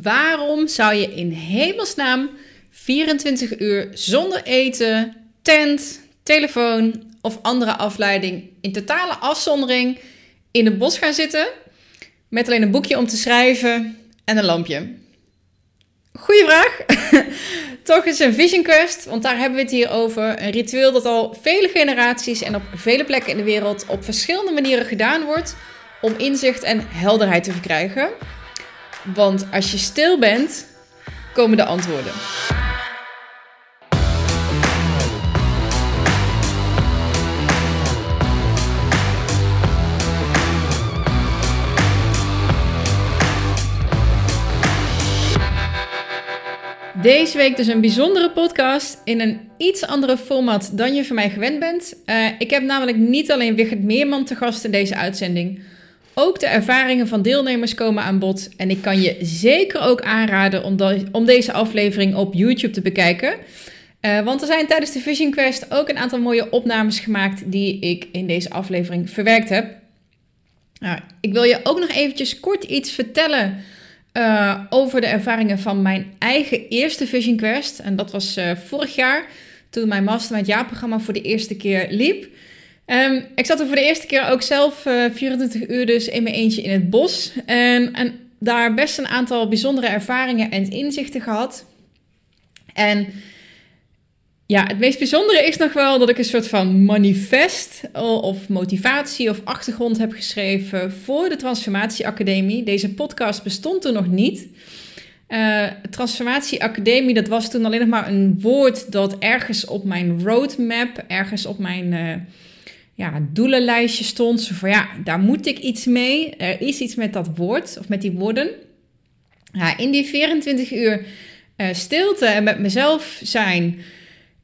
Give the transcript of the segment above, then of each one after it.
Waarom zou je in hemelsnaam 24 uur zonder eten, tent, telefoon of andere afleiding in totale afzondering in het bos gaan zitten met alleen een boekje om te schrijven en een lampje? Goeie vraag. Toch is een Vision Quest, want daar hebben we het hier over. Een ritueel dat al vele generaties en op vele plekken in de wereld op verschillende manieren gedaan wordt om inzicht en helderheid te verkrijgen. Want als je stil bent, komen de antwoorden. Deze week dus een bijzondere podcast in een iets andere format dan je van mij gewend bent. Uh, ik heb namelijk niet alleen Wigert Meerman te gast in deze uitzending. Ook de ervaringen van deelnemers komen aan bod. En ik kan je zeker ook aanraden om, om deze aflevering op YouTube te bekijken. Uh, want er zijn tijdens de Vision Quest ook een aantal mooie opnames gemaakt die ik in deze aflevering verwerkt heb. Uh, ik wil je ook nog eventjes kort iets vertellen uh, over de ervaringen van mijn eigen eerste Vision Quest. En dat was uh, vorig jaar, toen mijn Mastermind jaarprogramma voor de eerste keer liep. Um, ik zat er voor de eerste keer ook zelf uh, eh, 24 uur dus in mijn eentje in het bos. En, en daar best een aantal bijzondere ervaringen en inzichten gehad. En ja, het meest bijzondere is nog wel dat ik een soort van manifest of motivatie of achtergrond heb geschreven voor de Transformatie Academie. Deze podcast bestond toen nog niet. Uh, Transformatie Academie, dat was toen alleen nog maar een woord dat ergens op mijn roadmap, ergens op mijn uh, ja, doelenlijstje stond. Zo van ja, daar moet ik iets mee. Er is iets met dat woord of met die woorden. Ja, in die 24 uur uh, stilte en met mezelf zijn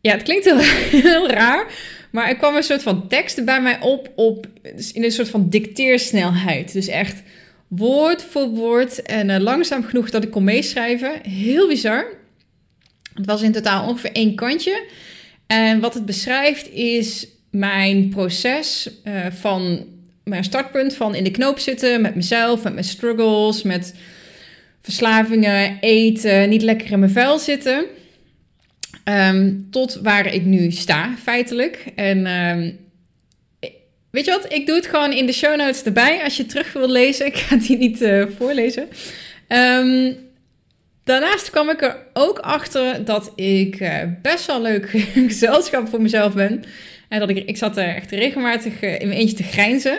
ja, het klinkt heel, raar, maar er kwam een soort van tekst bij mij op, op in een soort van dicteersnelheid. Dus echt woord voor woord en uh, langzaam genoeg dat ik kon meeschrijven. Heel bizar. Het was in totaal ongeveer één kantje. En wat het beschrijft is mijn proces uh, van mijn startpunt van in de knoop zitten met mezelf, met mijn struggles, met verslavingen, eten, niet lekker in mijn vel zitten. Um, tot waar ik nu sta, feitelijk. En um, weet je wat? Ik doe het gewoon in de show notes erbij als je terug wil lezen. Ik ga die niet uh, voorlezen. Um, daarnaast kwam ik er ook achter dat ik uh, best wel leuk gezelschap voor mezelf ben. En dat ik, ik zat er echt regelmatig uh, in mijn eentje te grijnzen.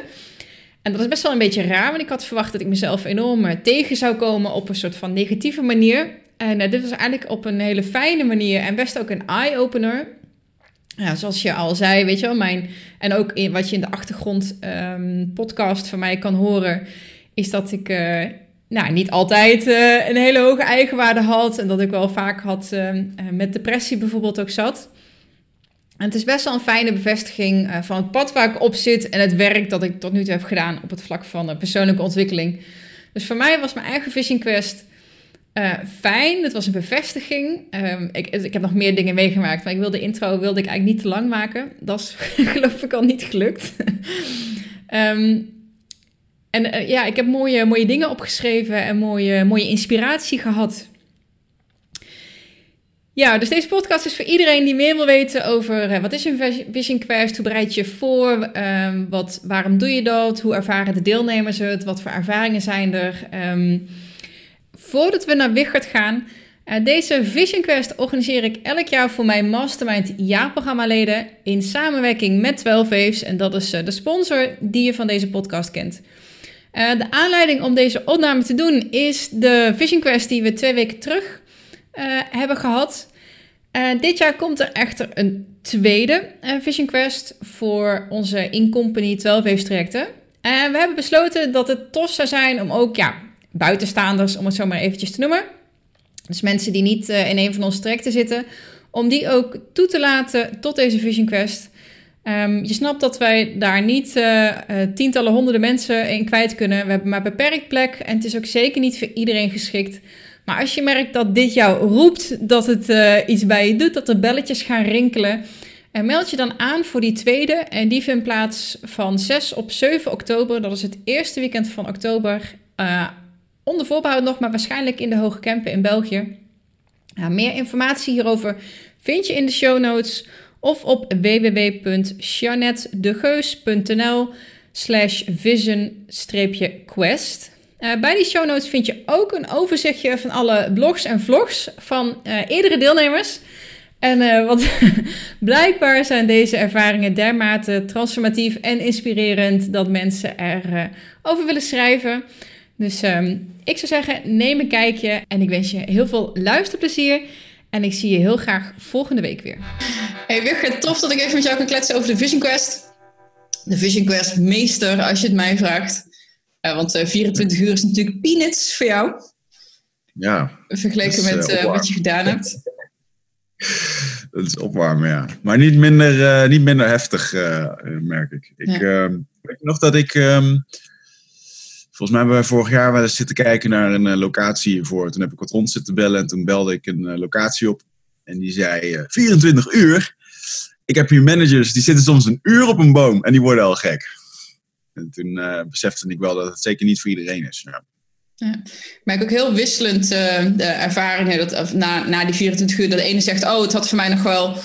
En dat is best wel een beetje raar, want ik had verwacht dat ik mezelf enorm tegen zou komen op een soort van negatieve manier. En dit was eigenlijk op een hele fijne manier en best ook een eye-opener. Ja, zoals je al zei, weet je wel, mijn, en ook in, wat je in de achtergrond um, podcast van mij kan horen, is dat ik nou, niet altijd een hele hoge eigenwaarde had. En dat ik wel vaak had uh, met depressie bijvoorbeeld ook zat. En het is best wel een fijne bevestiging van het pad waar ik op zit en het werk dat ik tot nu toe heb gedaan op het vlak van persoonlijke ontwikkeling. Dus voor mij was mijn eigen Vision Quest uh, fijn, het was een bevestiging. Um, ik, ik heb nog meer dingen meegemaakt, maar ik wilde de intro wilde ik eigenlijk niet te lang maken. Dat is geloof ik al niet gelukt. um, en ja, ik heb mooie, mooie dingen opgeschreven en mooie, mooie inspiratie gehad. Ja, dus deze podcast is voor iedereen die meer wil weten over uh, wat is een Vision Quest, hoe bereid je voor, um, wat, waarom doe je dat, hoe ervaren de deelnemers het, wat voor ervaringen zijn er. Um, Voordat we naar Wichert gaan, uh, deze Vision Quest organiseer ik elk jaar voor mijn Mastermind jaarprogramma-leden in samenwerking met 12 Waves. En dat is uh, de sponsor die je van deze podcast kent. De aanleiding om deze opname te doen is de Vision Quest die we twee weken terug hebben gehad. Dit jaar komt er echter een tweede Vision Quest voor onze in-company 12 Waves trajecten. En we hebben besloten dat het tof zou zijn om ook ja, buitenstaanders, om het zo maar eventjes te noemen. Dus mensen die niet uh, in een van onze trajecten zitten, om die ook toe te laten tot deze Vision Quest. Um, je snapt dat wij daar niet uh, uh, tientallen, honderden mensen in kwijt kunnen. We hebben maar beperkt plek en het is ook zeker niet voor iedereen geschikt. Maar als je merkt dat dit jou roept, dat het iets bij je doet, dat er belletjes gaan rinkelen, en meld je dan aan voor die tweede. En die vindt plaats van 6 op 7 oktober. Dat is het eerste weekend van oktober onder voorbehoud nog, maar waarschijnlijk in de Hoge Kempen in België. Meer informatie hierover vind je in de show notes of op www.janetdegeus.nl slash vision-quest. Uh, bij die show notes vind je ook een overzichtje van alle blogs en vlogs van uh, eerdere deelnemers. En uh, want blijkbaar zijn deze ervaringen dermate transformatief en inspirerend dat mensen erover over willen schrijven. Dus um, ik zou zeggen, neem een kijkje en ik wens je heel veel luisterplezier. En ik zie je heel graag volgende week weer. Hey Wigert, tof dat ik even met jou kan kletsen over de Vision Quest. De Vision Quest meester, als je het mij vraagt. Uh, want uh, 24 uur is natuurlijk peanuts voor jou. Ja. Vergeleken met uh, wat je gedaan hebt. Dat is opwarmen, ja. Maar niet minder, niet minder heftig, merk ik. Ik ja. weet nog dat ik... Um, Volgens mij hebben we vorig jaar wel eens zitten kijken naar een uh, locatie hiervoor. Toen heb ik wat rond zitten bellen en toen belde ik een uh, locatie op. En die zei, uh, 24 uur? Ik heb hier managers, die zitten soms een uur op een boom en die worden al gek. En toen besefte ik wel dat het zeker niet voor iedereen is. Ja. Ja. Maar ik ook heel wisselend de ervaringen dat, na, na die 24 uur. Dat de ene zegt, oh, het had voor mij nog wel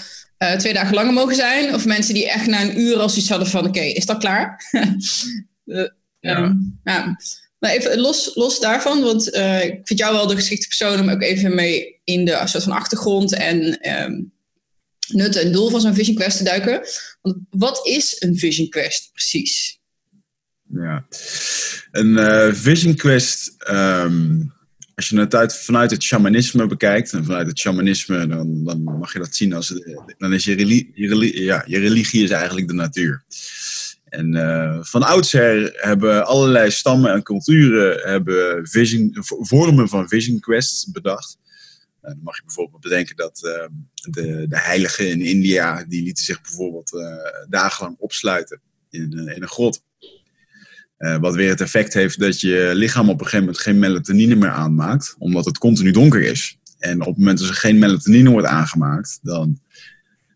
twee dagen langer mogen zijn. Of mensen die echt na een uur als iets hadden van, oké, okay, is dat klaar? Ja. Um, ja. Maar even los, los daarvan, want uh, ik vind jou wel de geschikte persoon om ook even mee in de soort van achtergrond en um, nut en doel van zo'n Vision Quest te duiken. Want wat is een Vision Quest precies? Ja, een uh, Vision Quest, um, als je het uit, vanuit het shamanisme bekijkt, en vanuit het shamanisme, dan, dan mag je dat zien als, dan is je, religie, je, ja, je religie is eigenlijk de natuur. En uh, van oudsher hebben allerlei stammen en culturen hebben vision, vormen van vision quests bedacht. Uh, dan mag je bijvoorbeeld bedenken dat uh, de, de heiligen in India, die lieten zich bijvoorbeeld dagenlang opsluiten in, in een grot. Wat weer het effect heeft dat je lichaam op een gegeven moment geen melatonine meer aanmaakt, omdat het continu donker is. En op het moment dat er geen melatonine wordt aangemaakt, dan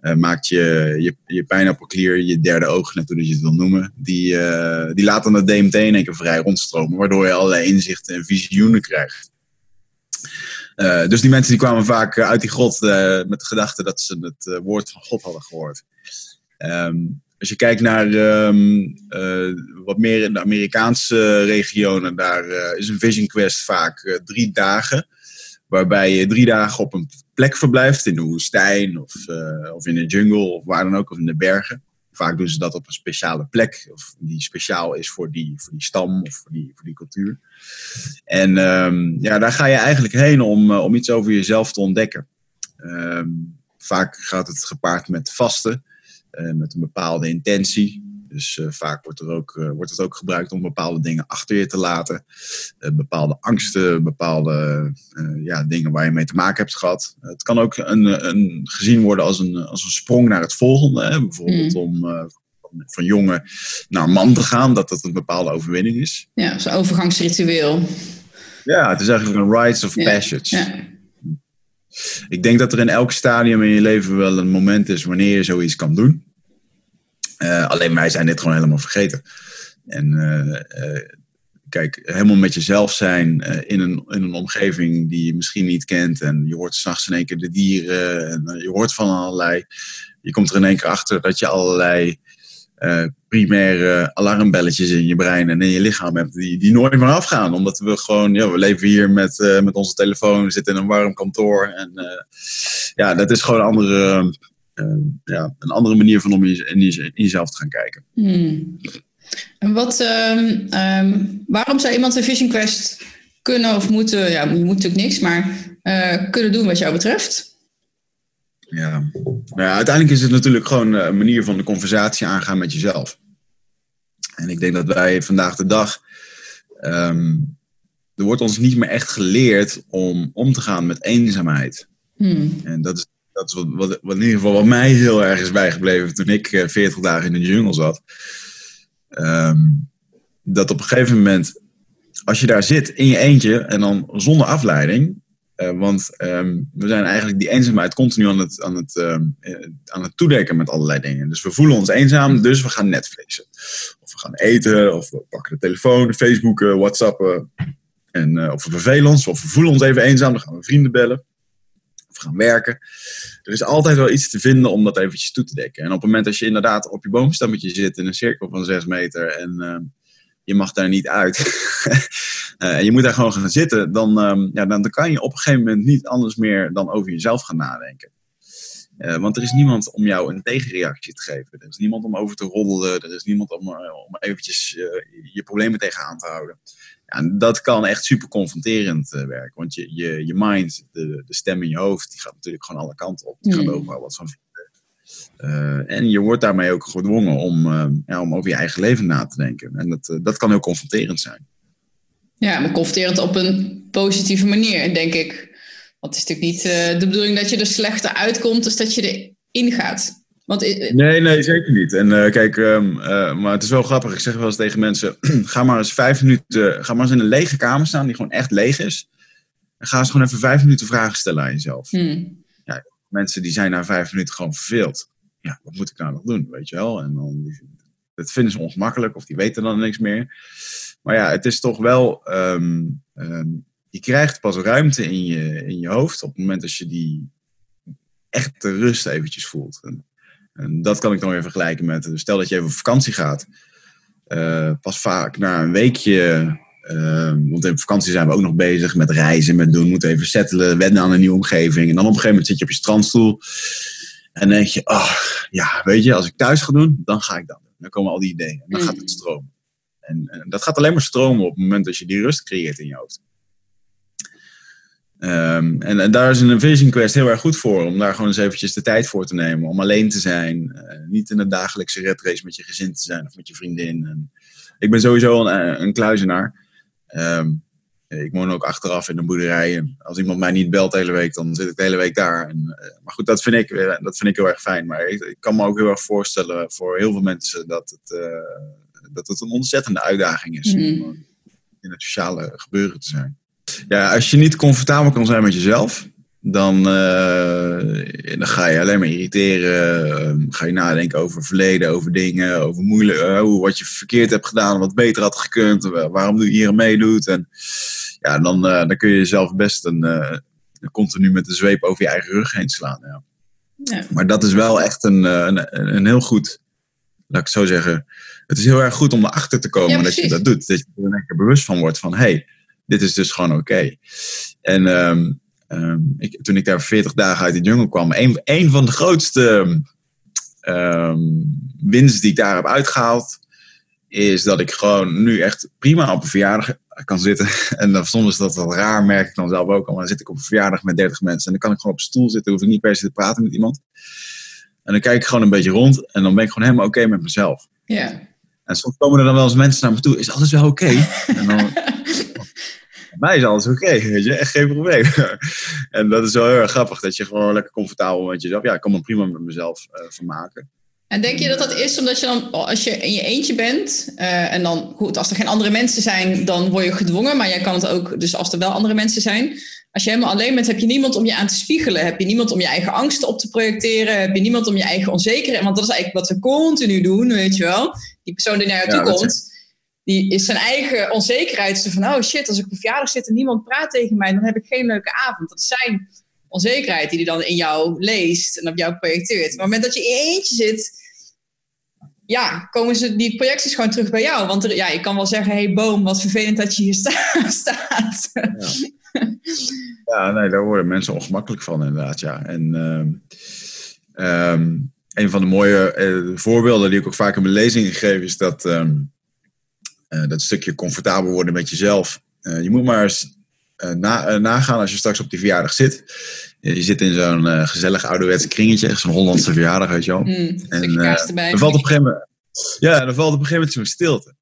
uh, maakt je, je, je pijnappelklier, je derde oog, net hoe je het wil noemen, die, uh, die laat dan het DMT in één keer vrij rondstromen, waardoor je allerlei inzichten en visioenen krijgt. Dus die mensen die kwamen vaak uit die grot met de gedachte dat ze het woord van God hadden gehoord. Um, als je kijkt naar um, wat meer in de Amerikaanse regionen, daar is een Vision Quest vaak drie dagen waarbij je drie dagen op een plek verblijft, in de woestijn of, of in de jungle of waar dan ook, of in de bergen. Vaak doen ze dat op een speciale plek, of die speciaal is voor die, voor die stam of voor die, voor die cultuur. En um, ja, daar ga je eigenlijk heen om, om iets over jezelf te ontdekken. Um, vaak gaat het gepaard met vasten, met een bepaalde intentie. Dus uh, vaak wordt, er ook, uh, wordt het ook gebruikt om bepaalde dingen achter je te laten. Bepaalde angsten, bepaalde ja, dingen waar je mee te maken hebt gehad. het kan ook een, een, gezien worden als een, als een sprong naar het volgende. Hè? Bijvoorbeeld mm. om van jongen naar man te gaan, dat dat een bepaalde overwinning is. Ja, zo'n overgangsritueel. Ja, het is eigenlijk een rites of ja. passage. Ja. Ik denk dat er in elk stadium in je leven wel een moment is wanneer je zoiets kan doen. Uh, alleen wij zijn dit gewoon helemaal vergeten. En uh, uh, kijk, helemaal met jezelf zijn in, een, in een omgeving die je misschien niet kent. En je hoort s'nachts in één keer de dieren. En je hoort van allerlei. Je komt er in één keer achter dat je allerlei primaire alarmbelletjes in je brein en in je lichaam hebt. Die, die nooit meer afgaan. Omdat we gewoon, ja, we leven hier met, met onze telefoon. We zitten in een warm kantoor. En ja, dat is gewoon een andere Ehm, ja, een andere manier van om in, in jezelf te gaan kijken. Hmm. En wat, um, um, waarom zou iemand een Vision Quest kunnen of moeten, ja, je moet natuurlijk niks, maar kunnen doen wat jou betreft? Ja. Nou ja, uiteindelijk is het natuurlijk gewoon een manier van de conversatie aangaan met jezelf. En ik denk dat wij vandaag de dag. Um, er wordt ons niet meer echt geleerd om om te gaan met eenzaamheid. Hmm. En dat is dat is wat, wat, wat, in ieder geval wat mij heel erg is bijgebleven toen ik uh, eh, 40 dagen in de jungle zat. Um, dat op een gegeven moment, als je daar zit in je eentje en dan zonder afleiding. Uh, want um, we zijn eigenlijk die eenzaamheid continu aan het, aan, het, um, aan het toedekken met allerlei dingen. Dus we voelen ons eenzaam, dus we gaan Netflixen. Of we gaan eten, of we pakken de telefoon, Facebooken, Whatsappen. En, of we vervelen ons, of we voelen ons even eenzaam, dan gaan we vrienden bellen. Of gaan werken. Er is altijd wel iets te vinden om dat eventjes toe te dekken. En op het moment dat je inderdaad op je boomstammetje zit in een cirkel van 6 meter en je mag daar niet uit. en je moet daar gewoon gaan zitten. Dan, ja, dan, dan kan je op een gegeven moment niet anders meer dan over jezelf gaan nadenken. Uh, want er is niemand om jou een tegenreactie te geven. Er is niemand om over te roddelen. Er is niemand om, uh, om eventjes uh, je problemen tegenaan te houden. Ja, en dat kan echt super confronterend werken. Want je, je, je mind, de, de stem in je hoofd, die gaat natuurlijk gewoon alle kanten op. Die gaat overal wat van vinden. En je wordt daarmee ook gedwongen om, ja, om over je eigen leven na te denken. En dat, dat kan heel confronterend zijn. Ja, maar confronterend op een positieve manier, denk ik. Want het is natuurlijk niet de bedoeling dat je er slechter uitkomt, dus dat je erin gaat. Want, nee, nee, zeker niet. En kijk, um, maar het is wel grappig. Ik zeg wel eens tegen mensen: ga maar eens vijf minuten, ga maar eens in een lege kamer staan die gewoon echt leeg is. En ga eens gewoon even vijf minuten vragen stellen aan jezelf. Hmm. Mensen die zijn na vijf minuten gewoon verveeld. Ja, wat moet ik nou nog doen, weet je wel? En dan, dat vinden ze ongemakkelijk of die weten dan niks meer. Maar ja, het is toch wel um, um, je krijgt pas ruimte in je, in je hoofd op het moment dat je die echte rust eventjes voelt. En, en dat kan ik dan weer vergelijken met, stel dat je even op vakantie gaat. Uh, pas vaak na een weekje, uh, want in vakantie zijn we ook nog bezig met reizen, met doen, moeten even settelen, wennen aan een nieuwe omgeving. En dan op een gegeven moment zit je op je strandstoel en denk je, oh, ja, weet je, als ik thuis ga doen, dan ga ik dat doen. Dan komen al die ideeën en dan gaat het mm. stromen. En, en, dat gaat alleen maar stromen op het moment dat je die rust creëert in je hoofd. Um, en, en, daar is een Vision Quest heel erg goed voor. Om daar gewoon eens eventjes de tijd voor te nemen. Om alleen te zijn. Uh, niet in een dagelijkse red race met je gezin te zijn of met je vriendin. En ik ben sowieso een, eh, een kluizenaar. Um, ik woon ook achteraf in een boerderij. En als iemand mij niet belt de hele week, dan zit ik de hele week daar. En, uh, maar goed, dat vind, ik, dat vind ik heel erg fijn. Maar ik, ik, kan me ook heel erg voorstellen voor heel veel mensen dat het, uh, dat het een ontzettende uitdaging is. Mm. Om in het sociale gebeuren te zijn. Ja, als je niet comfortabel kan zijn met jezelf, dan, uh, dan ga je alleen maar irriteren. Uh, ga je nadenken over verleden, over dingen, over moeilijk, uh, wat je verkeerd hebt gedaan, wat beter had gekund, waarom je hier meedoet. En ja, dan, dan kun je jezelf best een, continu met de zweep over je eigen rug heen slaan. Ja. ja. Maar dat is wel echt een, een, een heel goed, laat ik het zo zeggen. Het is heel erg goed om erachter te komen dat je dat doet. Dat je er bewust van wordt van, hé, hey, dit is dus gewoon oké. En um, um, ik, toen ik daar 40 dagen uit de jungle kwam, een, een van de grootste um, winsten die ik daar heb uitgehaald, is dat ik gewoon nu echt prima op een verjaardag kan zitten. En dan soms is dat wel raar, merk ik dan zelf ook al. Maar dan zit ik op een verjaardag met 30 mensen en dan kan ik gewoon op een stoel zitten, hoef ik niet per se te praten met iemand. En dan kijk ik gewoon een beetje rond en dan ben ik gewoon helemaal oké met mezelf. Ja. En soms komen er dan wel eens mensen naar me toe, is alles wel oké? En dan mij is alles oké, weet je, echt geen probleem. en dat is wel heel erg grappig, dat je gewoon lekker comfortabel met jezelf, ja, ik kan me prima met mezelf uh, vermaken. En denk je dat dat is omdat je dan, als je in je eentje bent, uh, en dan goed, als er geen andere mensen zijn, dan word je gedwongen, maar jij kan het ook, dus als er wel andere mensen zijn, als je helemaal alleen bent, heb je niemand om je aan te spiegelen, heb je niemand om je eigen angsten op te projecteren, heb je niemand om je eigen onzekerheid, want dat is eigenlijk wat we continu doen, weet je wel. Die persoon die naar jou toe komt, die is zijn eigen onzekerheid. van, oh shit, als ik op verjaardag zit en niemand praat tegen mij, dan heb ik geen leuke avond. Dat is zijn onzekerheid die hij dan in jou leest en op jou projecteert. Maar op het moment dat je in eentje zit, ja, komen ze die projecties gewoon terug bij jou. Want ja, je kan wel zeggen, hey boom, wat vervelend dat je hier staat. Ja. nee, daar worden mensen ongemakkelijk van inderdaad, ja. En um, een van de mooie uh, voorbeelden die ik ook vaak in mijn lezingen geef, is dat... Um, uh, dat stukje comfortabel worden met jezelf. Uh, je moet maar eens na, nagaan als je straks op die verjaardag zit. Je zit in zo'n gezellig ouderwetse kringetje, zo'n Hollandse verjaardag, weet je wel. Mm, en dan valt op een gegeven moment, ja, dan valt op een gegeven moment zo'n stilte.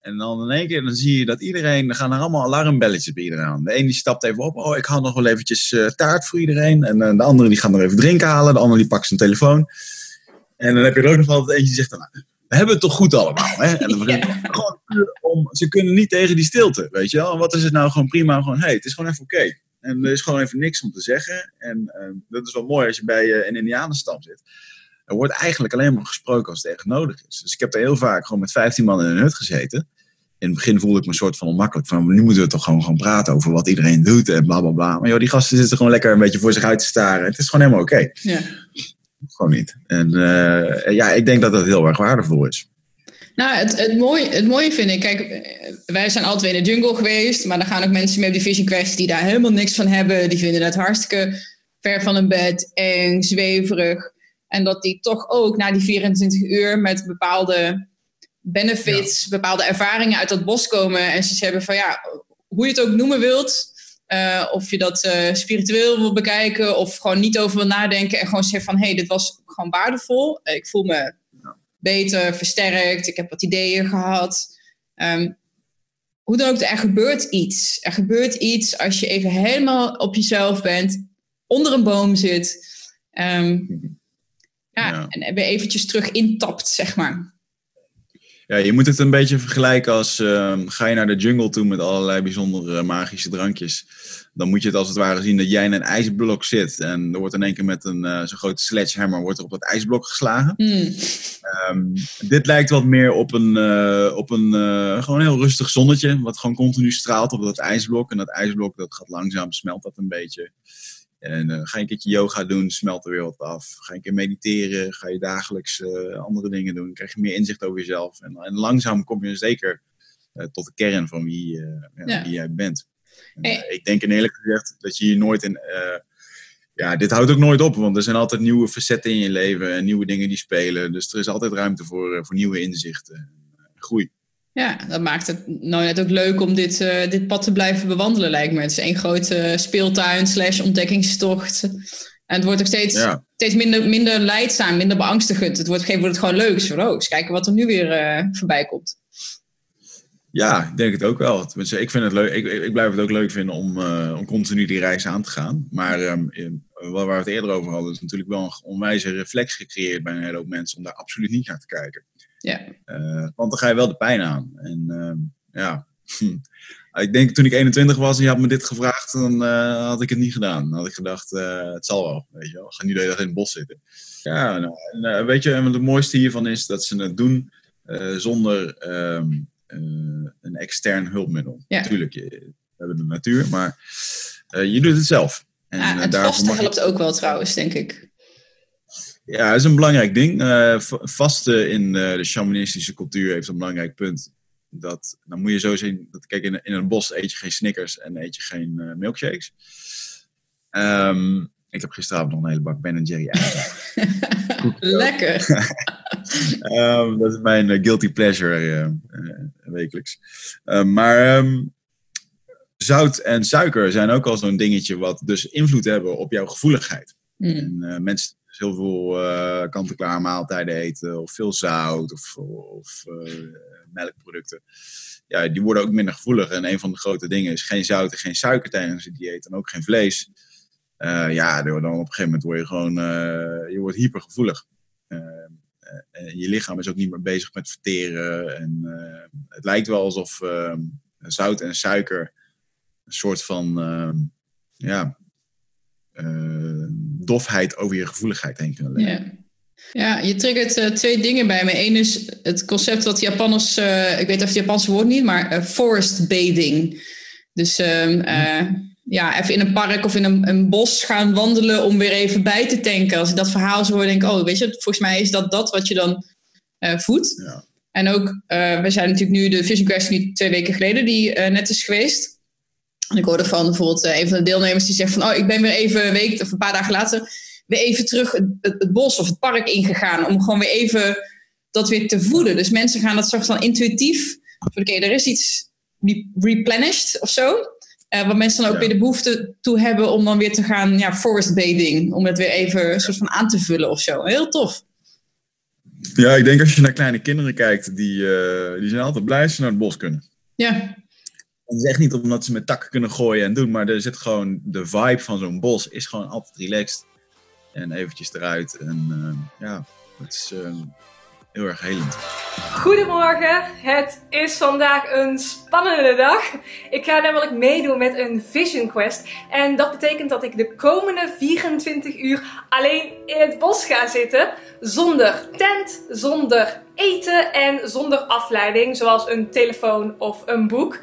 En dan in één keer dan zie je dat iedereen, er gaan er allemaal alarmbelletjes bij iedereen aan. De een die stapt even op, oh ik haal nog wel eventjes taart voor iedereen. En de andere die gaat nog even drinken halen, de andere die pakt zijn telefoon. En dan heb je er ook nog altijd eentje die zegt dan, nou, we hebben het toch goed allemaal. Hè? En dan ja. gewoon om, ze kunnen niet tegen die stilte, weet je wel. En wat is het nou gewoon prima? Gewoon, hey, het is gewoon even oké. En er is gewoon even niks om te zeggen. En uh, dat is wel mooi als je bij uh, een indianenstam zit. Er wordt eigenlijk alleen maar gesproken als het echt nodig is. Dus ik heb er heel vaak gewoon met 15 man in een hut gezeten. in het begin voelde ik me een soort van onmakkelijk. Van nu moeten we toch gewoon gaan praten over wat iedereen doet en bla bla bla. Maar joh, die gasten zitten gewoon lekker een beetje voor zich uit te staren. Het is gewoon helemaal oké. Ja. Gewoon niet. En eh, ja, ik denk dat dat heel erg waardevol is. Nou, het, het, mooie, het mooie vind ik, kijk, wij zijn altijd in de jungle geweest, maar dan gaan ook mensen mee op die Vision Quest die daar helemaal niks van hebben. Die vinden het hartstikke ver van hun bed, eng, zweverig. En dat die toch ook na die 24 uur met bepaalde benefits, bepaalde ervaringen uit dat bos komen. En ze hebben van ja, hoe je het ook noemen wilt. Eh, of je dat eh, spiritueel wil bekijken of gewoon niet over wil nadenken. En gewoon zeggen van hé, hey, dit was gewoon waardevol. Eh, ik voel me beter, versterkt. Ik heb wat ideeën gehad. Ehm, hoe dan ook, er gebeurt iets. Er gebeurt iets als je even helemaal op jezelf bent, onder een boom zit. ehm, ja, Ja. en weer eventjes terug intapt, zeg maar. Ja, je moet het een beetje vergelijken als ehm, ga je naar de jungle toe met allerlei bijzondere magische drankjes. Dan moet je het als het ware zien dat jij in een ijsblok zit. En er wordt in één keer met een eh, zo'n grote sledgehammer wordt er op dat ijsblok geslagen. Hmm. Ehm, dit lijkt wat meer op een, eh, op een eh, gewoon heel rustig zonnetje. Wat gewoon continu straalt op dat ijsblok. En dat ijsblok dat gaat langzaam, smelt dat een beetje. En eh, ga je een keertje yoga doen, smelt weer wat af. Ga je een keer mediteren, ga je dagelijks eh, andere dingen doen. Krijg je meer inzicht over jezelf. En, en langzaam kom je zeker eh, tot de kern van wie, ja, Ja. wie jij bent. En, Hey. ik denk in eerlijk gezegd dat je hier nooit in... ja, dit houdt ook nooit op, want er zijn altijd nieuwe facetten in je leven en nieuwe dingen die spelen. Dus er is altijd ruimte voor, voor nieuwe inzichten en groei. Ja, dat maakt het nou net ook leuk om dit, eh, dit pad te blijven bewandelen, lijkt me. Het is één grote speeltuin slash ontdekkingstocht. En het wordt ook steeds, Ja, steeds minder, minder leidzaam, minder beangstigend. Het wordt een gegeven moment gewoon leuk. Zo, oh, eens kijken wat er nu weer eh, voorbij komt. ja, ik denk het ook wel. Tenminste, ik, vind het leuk, ik, ik blijf het ook leuk vinden om, eh, om continu die reis aan te gaan. Maar ehm, in- waar we het eerder over hadden, is natuurlijk wel een onwijze reflex gecreëerd bij een hele hoop mensen om daar absoluut niet naar te kijken. Ja. Eh, want dan ga je wel de pijn aan. En ehm, ja, hm. ik denk toen ik 21 was en je had me dit gevraagd, dan eh, had ik het niet gedaan. Dan had ik gedacht, eh, het zal wel, weet je wel. Ga niet de hele dag in het bos zitten. Ja, nou, en, weet je, en het mooiste hiervan is dat ze het doen zonder ehm, eh, een extern hulpmiddel. Ja. Natuurlijk, we hebben de natuur, maar je doet het zelf. En, Ja, het vaste helpt ook wel trouwens, denk ik. Ja, dat is een belangrijk ding. V- vasten in eh, de shamanistische cultuur heeft een belangrijk punt. Dat, dan moet je zo zien, dat, kijk, in, in een bos eet je geen Snickers en eet je geen eh, milkshakes. Ehm, ik heb gisteravond nog een hele bak Ben Jerry. Lekker. Ehm, dat is mijn guilty pleasure wekelijks. Ehm, maar zout en suiker zijn ook al zo'n dingetje wat dus invloed hebben op jouw gevoeligheid. Hmm. En mensen heel veel eh, kant-en-klaar maaltijden eten, of veel zout, of, of eh, melkproducten. Ja, die worden ook minder gevoelig. En een van de grote dingen is geen zout en geen suiker tijdens het dieet. En ook geen vlees. Eh, ja, dan op een gegeven moment word je gewoon je wordt hypergevoelig. En je lichaam is ook niet meer bezig met verteren. En het lijkt wel alsof zout en suiker een soort van ja, dofheid over je gevoeligheid heen kunnen leggen. Ja. Ja, je triggert eh, twee dingen bij me. Eén is het concept wat Japanners, eh, ik weet even het Japanse woord niet, maar eh, forest bathing. Dus ehm, eh, ja, even in een park of in een, een bos gaan wandelen om weer even bij te tanken. Als ik dat verhaal zo hoor, denk ik, oh, weet je, volgens mij is dat dat wat je dan voedt. Ja. En ook, we zijn natuurlijk nu de Vision Quest nu twee weken geleden, die net is geweest. En ik hoorde van bijvoorbeeld eh, een van de deelnemers die zegt van, oh, ik ben weer even een week of een paar dagen later weer even terug het, het, het bos of het park ingegaan. Om gewoon weer even dat weer te voeden. Dus mensen gaan dat soort van intuïtief. Oké, er is iets re- replenished of zo. eh, waar mensen dan ook Ja. weer de behoefte toe hebben om dan weer te gaan, ja, forest bathing. Om het weer even een soort van aan te vullen of zo. Heel tof. Ja, ik denk als je naar kleine kinderen kijkt, die, eh, die zijn altijd blij als ze naar het bos kunnen. Ja, Het is echt niet omdat ze met takken kunnen gooien en doen, maar er zit gewoon de vibe van zo'n bos is gewoon altijd relaxed. En eventjes eruit. En eh, ja, het is, eh, heel erg helend. Goedemorgen, het is vandaag een spannende dag. Ik ga namelijk meedoen met een Vision Quest. En dat betekent dat ik de komende 24 uur alleen in het bos ga zitten. Zonder tent, zonder eten en zonder afleiding, zoals een telefoon of een boek.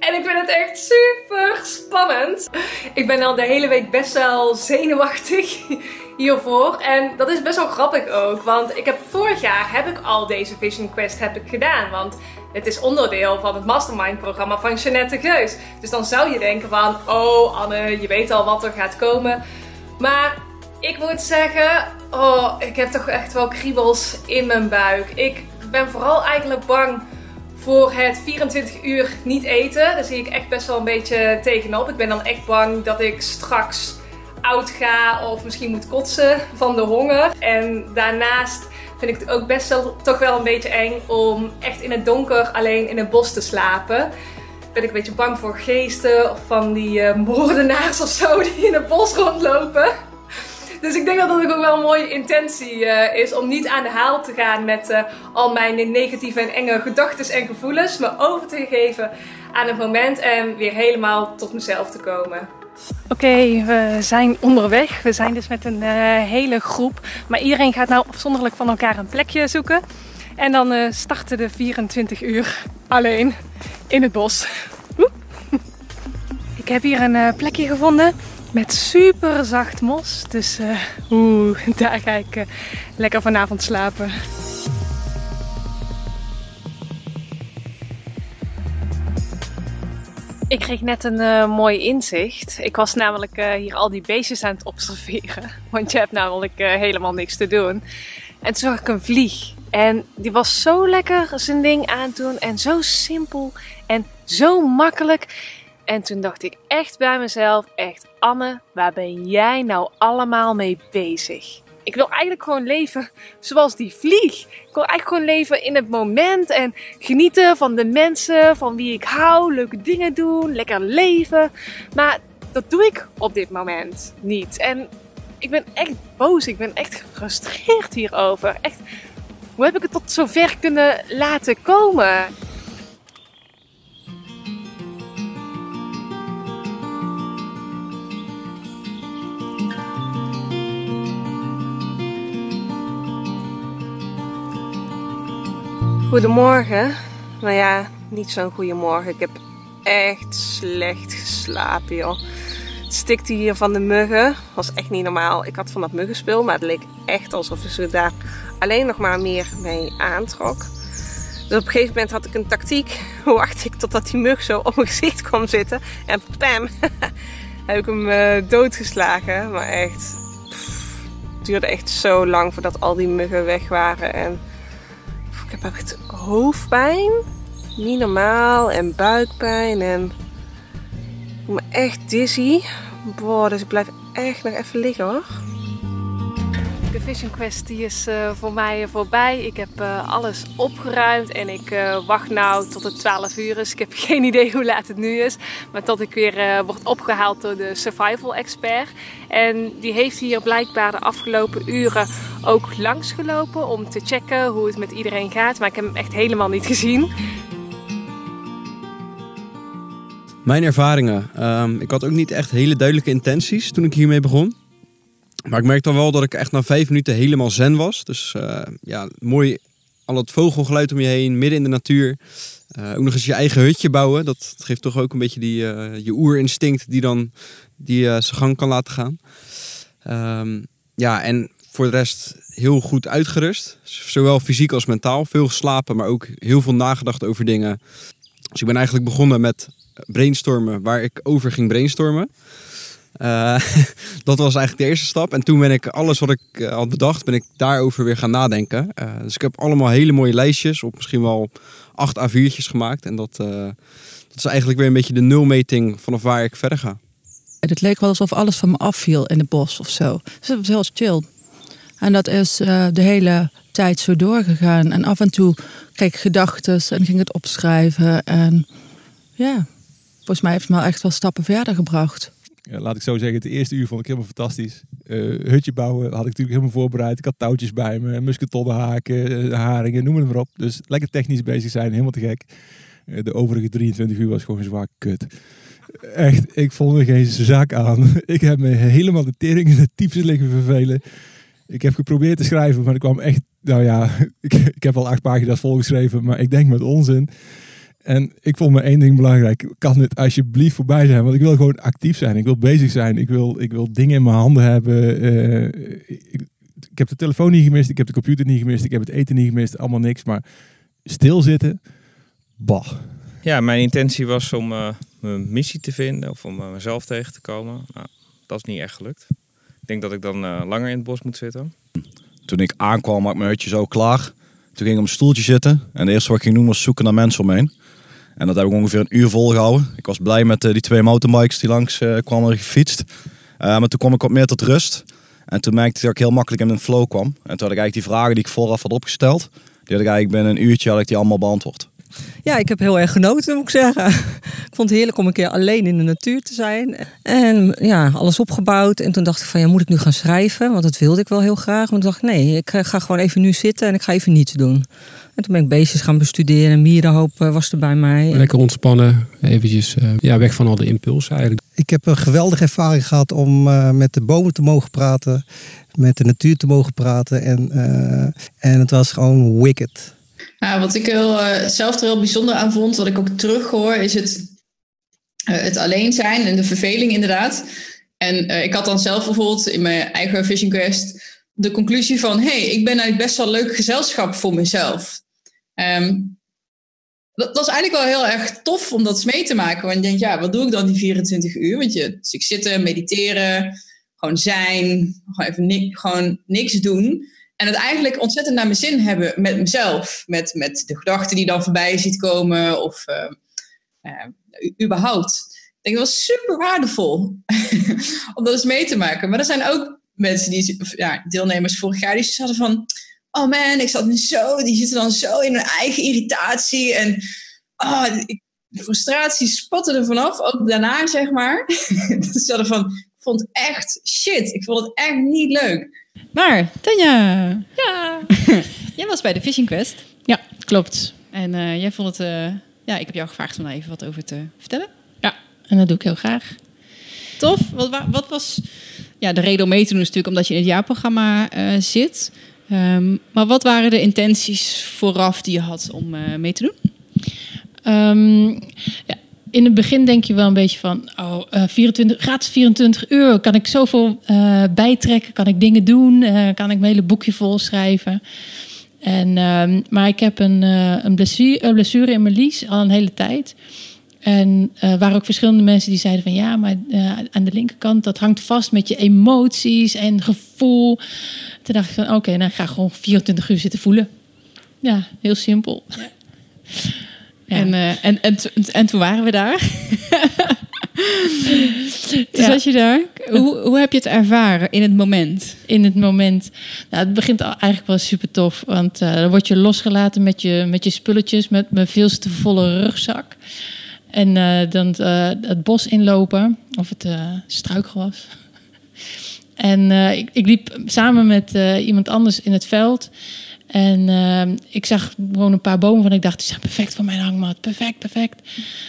En ik vind het echt super spannend. Ik ben al de hele week best wel zenuwachtig hiervoor. En dat is best wel grappig ook. Want ik heb vorig jaar heb ik al deze Vision Quest heb ik gedaan. Want het is onderdeel van het mastermind programma van Jeanette Geus. Dus dan zou je denken van, oh Anne, je weet al wat er gaat komen. Maar ik moet zeggen, oh, ik heb toch echt wel kriebels in mijn buik. Ik ben vooral eigenlijk bang voor het 24 uur niet eten. Daar zie ik echt best wel een beetje tegenop. Ik ben dan echt bang dat ik straks oud ga of misschien moet kotsen van de honger. En daarnaast vind ik het ook best wel toch wel een beetje eng om echt in het donker alleen in het bos te slapen. Ben ik een beetje bang voor geesten of van die uh, moordenaars of zo die in het bos rondlopen. Dus ik denk dat dat ook wel een mooie intentie uh, is om niet aan de haal te gaan met uh, al mijn negatieve en enge gedachten en gevoelens, maar over te geven aan het moment en weer helemaal tot mezelf te komen. Oké, we zijn onderweg. We zijn dus met een uh, hele groep. Maar iedereen gaat nou afzonderlijk van elkaar een plekje zoeken. En dan starten de 24 uur alleen in het bos. Ik heb hier een plekje gevonden met super zacht mos. Dus oeh, daar ga ik lekker vanavond slapen. Ik kreeg net een uh, mooi inzicht. Ik was namelijk hier al die beestjes aan het observeren. Want je hebt namelijk helemaal niks te doen. En toen zag ik een vlieg. En die was zo lekker zijn ding aan het doen. En zo simpel. En zo makkelijk. En toen dacht ik echt bij mezelf: echt, Anne, waar ben jij nou allemaal mee bezig? Ik wil eigenlijk gewoon leven zoals die vlieg. Ik wil eigenlijk gewoon leven in het moment en genieten van de mensen, van wie ik hou, leuke dingen doen, lekker leven. Maar dat doe ik op dit moment niet. En ik ben echt boos, ik ben echt gefrustreerd hierover. Echt, hoe heb ik het tot zover kunnen laten komen? Goedemorgen. Nou ja, niet zo'n goedemorgen. Ik heb echt slecht geslapen, joh. Het stikte hier van de muggen. Was echt niet normaal. Ik had van dat muggenspul, maar het leek echt alsof ze daar alleen nog maar meer mee aantrok. Dus op een gegeven moment had ik een tactiek. Wacht ik totdat die mug zo op mijn gezicht kwam zitten. En pam, heb ik hem uh, doodgeslagen. Maar echt, het duurde echt zo lang voordat al die muggen weg waren. En ik heb echt hoofdpijn. Niet normaal. En buikpijn. En ik voel me echt dizzy. Boah, dus ik blijf echt nog even liggen hoor. Vision Quest die is uh, voor mij voorbij. Ik heb uh, alles opgeruimd en ik uh, wacht nou tot het 12 uur is. Ik heb geen idee hoe laat het nu is. Maar tot ik weer word opgehaald door de survival expert. En die heeft hier blijkbaar de afgelopen uren ook langsgelopen om te checken hoe het met iedereen gaat. Maar ik heb hem echt helemaal niet gezien. Mijn ervaringen. Um, ik had ook niet echt hele duidelijke intenties toen ik hiermee begon. Maar ik merkte dan wel dat ik echt na vijf minuten helemaal zen was. Dus uh, ja, mooi al het vogelgeluid om je heen, midden in de natuur. Uh, ook nog eens je eigen hutje bouwen. Dat geeft toch ook een beetje die, uh, je oerinstinct die dan die, zijn gang kan laten gaan. Um, ja, en voor de rest heel goed uitgerust. Zowel fysiek als mentaal. Veel geslapen, maar ook heel veel nagedacht over dingen. Dus ik ben eigenlijk begonnen met brainstormen waar ik over ging brainstormen. Uh, dat was eigenlijk de eerste stap. En toen ben ik alles wat ik uh, had bedacht, ben ik daarover weer gaan nadenken. Uh, dus ik heb allemaal hele mooie lijstjes op misschien wel acht A4'tjes gemaakt. En dat, dat is eigenlijk weer een beetje de nulmeting vanaf waar ik verder ga. Het leek wel alsof alles van me afviel in het bos of zo. Dus het was heel chill. En dat is de hele tijd zo doorgegaan. En af en toe kreeg ik gedachten en ging het opschrijven. En ja, volgens mij heeft het me echt wel stappen verder gebracht laat ik zo zeggen, het eerste uur vond ik helemaal fantastisch. Eh, hutje bouwen had ik natuurlijk helemaal voorbereid. Ik had touwtjes bij me, musketonnen haken, eh, haringen, noem het maar op. Dus lekker technisch bezig zijn, helemaal te gek. Eh, de overige 23 uur was gewoon zwaar kut. Echt, ik vond er geen zak aan. Ik heb me helemaal de tering in de types liggen vervelen. Ik heb geprobeerd te schrijven, maar ik kwam echt... Nou ja, ik, ik heb al acht pagina's volgeschreven, maar ik denk met onzin. En ik vond me één ding belangrijk. Kan dit alsjeblieft voorbij zijn? Want ik wil gewoon actief zijn. Ik wil bezig zijn. Ik wil, ik wil dingen in mijn handen hebben. Eh, ik, ik heb de telefoon niet gemist. Ik heb de computer niet gemist. Ik heb het eten niet gemist. Allemaal niks. Maar stilzitten, bah. Ja, mijn intentie was om eh, mijn missie te vinden of om eh, mezelf tegen te komen. Nou, dat is niet echt gelukt. Ik denk dat ik dan eh, langer in het bos moet zitten. Toen ik aankwam, had ik mijn hutje zo klaar. Toen ging ik op een stoeltje zitten. En het eerste wat ik ging doen was zoeken naar mensen omheen. En dat heb ik ongeveer een uur volgehouden. Ik was blij met eh, die twee mountainbikes die langs eh, kwamen gefietst. Eh, maar toen kwam ik wat meer tot rust. En toen merkte ik dat ik heel makkelijk in een flow kwam. En toen had ik eigenlijk die vragen die ik vooraf had opgesteld. Die had ik eigenlijk binnen een uurtje had ik die allemaal beantwoord. Ja, ik heb heel erg genoten, moet ik zeggen. Ik vond het heerlijk om een keer alleen in de natuur te zijn. En ja, alles opgebouwd. En toen dacht ik van, ja, moet ik nu gaan schrijven? Want dat wilde ik wel heel graag. Maar toen dacht ik, nee, ik ga gewoon even nu zitten en ik ga even niets doen. En toen ben ik bezig gaan bestuderen. En Mierenhoop eh, was er bij mij. Lekker ontspannen, eventjes eh, ja, weg van al de impulsen eigenlijk. Ik heb een geweldige ervaring gehad om eh, met de bomen te mogen praten, met de natuur te mogen praten. En, eh, en het was gewoon wicked. Ja, wat ik heel, eh, zelf er heel bijzonder aan vond, wat ik ook terughoor, is het, eh, het alleen zijn en de verveling inderdaad. En eh, ik had dan zelf bijvoorbeeld in mijn eigen Vision Quest de conclusie van, hey, ik ben eigenlijk best wel leuk gezelschap voor mezelf. Ehm, dat, is eigenlijk wel heel erg tof om dat mee te maken. Want je denkt, ja, wat doe ik dan die 24 uur? Want je, dus ik zitten, mediteren, gewoon zijn, gewoon even ni- gewoon niks doen. En het eigenlijk ontzettend naar mijn zin hebben met mezelf. Met, met de gedachten die dan voorbij ziet komen. Of eh, eh, u- überhaupt. Ik denk dat was super waardevol om dat eens mee te maken. Maar er zijn ook mensen die, of, ja, deelnemers vorig jaar, die zeiden van... Oh man, ik zat nu zo, die zitten dan zo in hun eigen irritatie. En oh, ik, de frustratie spatte er vanaf, ook daarna zeg maar. Ze hadden van, ik vond het echt shit. Ik vond het echt niet leuk. Maar, Tanja, Ja. jij was bij de Fishing Quest. Ja, klopt. En eh, jij vond het... eh, ja, ik heb jou gevraagd om daar even wat over te vertellen. Ja, en dat doe ik heel graag. Tof. Wat, wa- wat was... Ja, de reden om mee te doen is natuurlijk omdat je in het jaarprogramma eh, zit. Ehm, maar wat waren de intenties vooraf die je had om eh, mee te doen? Ehm, ja, in het begin denk je wel een beetje van, oh, eh 24, gratis 24 uur, kan ik zoveel bijtrekken, kan ik dingen doen, kan ik mijn hele boekje vol schrijven. En, ehm, maar ik heb een, een, blessure, blessure in mijn lies al een hele tijd. En er waren ook verschillende mensen die zeiden van ja, maar eh, aan de linkerkant dat hangt vast met je emoties en gevoel. Toen dacht ik van oké, dan ga ik gewoon 24 uur zitten voelen. Ja, heel simpel. Ja. En, eh, en, en, to- en toen waren we daar. toen Ja. zat je daar. Hoe, hoe heb je het ervaren in het moment? in het moment. Nou, het begint eigenlijk wel super tof. Want dan word je losgelaten met je, met je spulletjes, met mijn veel te volle rugzak. En eh, dan eh, het bos inlopen, of het eh, struikgewas. En ik, ik liep samen met iemand anders in het veld. En ik zag gewoon een paar bomen van ik dacht, die zijn perfect voor mijn hangmat. Perfect, perfect.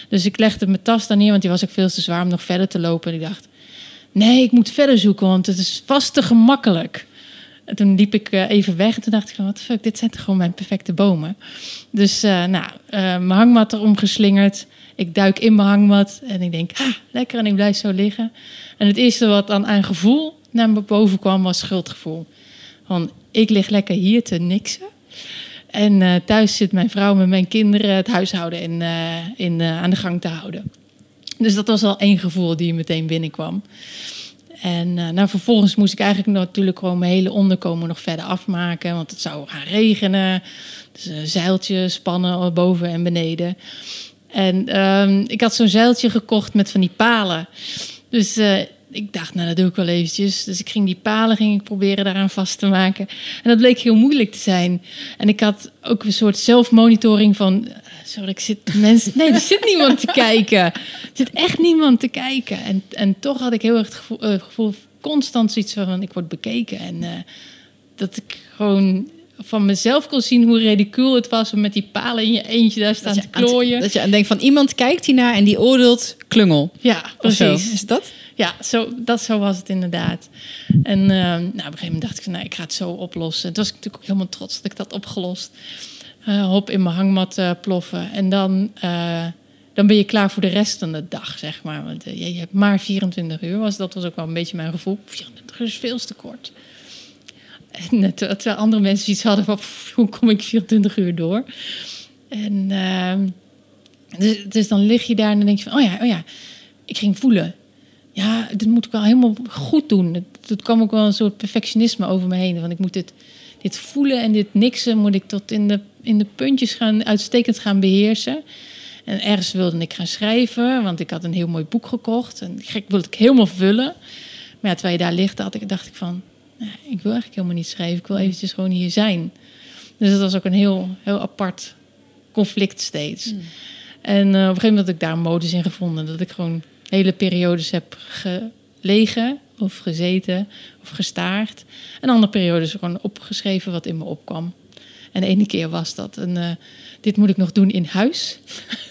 Dus ik legde mijn tas daar neer, want die was ook veel te zwaar om nog verder te lopen. En ik dacht, nee, ik moet verder zoeken, want het is vast te gemakkelijk. En toen liep ik even weg en toen dacht ik van, wat fuck, dit zijn toch gewoon mijn perfecte bomen. Dus nou, mijn hangmat erom geslingerd. Ik duik in mijn hangmat en ik denk, ha, lekker en ik blijf zo liggen. En het eerste wat dan aan gevoel naar me boven kwam was schuldgevoel. Van, ik lig lekker hier te niksen. En eh, thuis zit mijn vrouw met mijn kinderen het huishouden in, eh, in, eh, aan de gang te houden. Dus dat was al één gevoel die meteen binnenkwam. En nou, vervolgens moest ik eigenlijk natuurlijk gewoon mijn hele onderkomen nog verder afmaken. Want het zou gaan regenen. Dus een zeiltje spannen boven en beneden. En ehm, ik had zo'n zeiltje gekocht met van die palen. Dus eh, ik dacht, nou dat doe ik wel eventjes. Dus ik ging die palen ging ik proberen daaraan vast te maken. En dat bleek heel moeilijk te zijn. En ik had ook een soort zelfmonitoring van... eh, Sorry, ik zit mensen... Nee, er zit niemand te kijken. Er zit echt niemand te kijken. En, en toch had ik heel erg het gevoel, eh, gevoel constant zoiets van... Ik word bekeken. En dat ik gewoon van mezelf kon zien hoe ridicuul het was... om met die palen in je eentje daar staan te aan klooien. Dat je aan denkt van iemand kijkt hiernaar en die oordeelt klungel. Ja, precies. Is dat? Ja, zo, dat, zo was het inderdaad. En eh, nou, op een gegeven moment dacht ik van, nou, ik ga het zo oplossen. En toen was ik natuurlijk ook helemaal trots dat ik dat opgelost. Eh, hop in mijn hangmat eh, ploffen. En dan, dan ben je klaar voor de rest van de dag, zeg maar. Want je, je hebt maar 24 uur. Was, dat was ook wel een beetje mijn gevoel. 24 uur is veel te kort. En eh, terwijl andere mensen iets hadden van, "Pff, hoe kom ik 24 uur door? En ehm, dus, dus dan lig je daar en dan denk je van, oh ja, oh ja, ik ging voelen. Ja, dit moet ik wel helemaal goed doen. Het kwam ook wel een soort perfectionisme over me heen. Want ik moet dit, dit voelen en dit niksen moet ik tot in de, in de puntjes gaan, uitstekend gaan beheersen. En ergens wilde ik gaan schrijven, want ik had een heel mooi boek gekocht. En gek wilde ik helemaal vullen. Maar ja, terwijl je daar ligt, dacht ik van... "Nee, ik wil eigenlijk helemaal niet schrijven. Ik wil eventjes gewoon hier zijn. Dus dat was ook een heel, heel apart conflict steeds. En eh, op een gegeven moment had ik daar een modus in gevonden. Dat ik gewoon hele periodes heb gelegen of gezeten of gestaard. En andere periodes gewoon opgeschreven wat in me opkwam. En de ene keer was dat een, eh, dit moet ik nog doen in huis.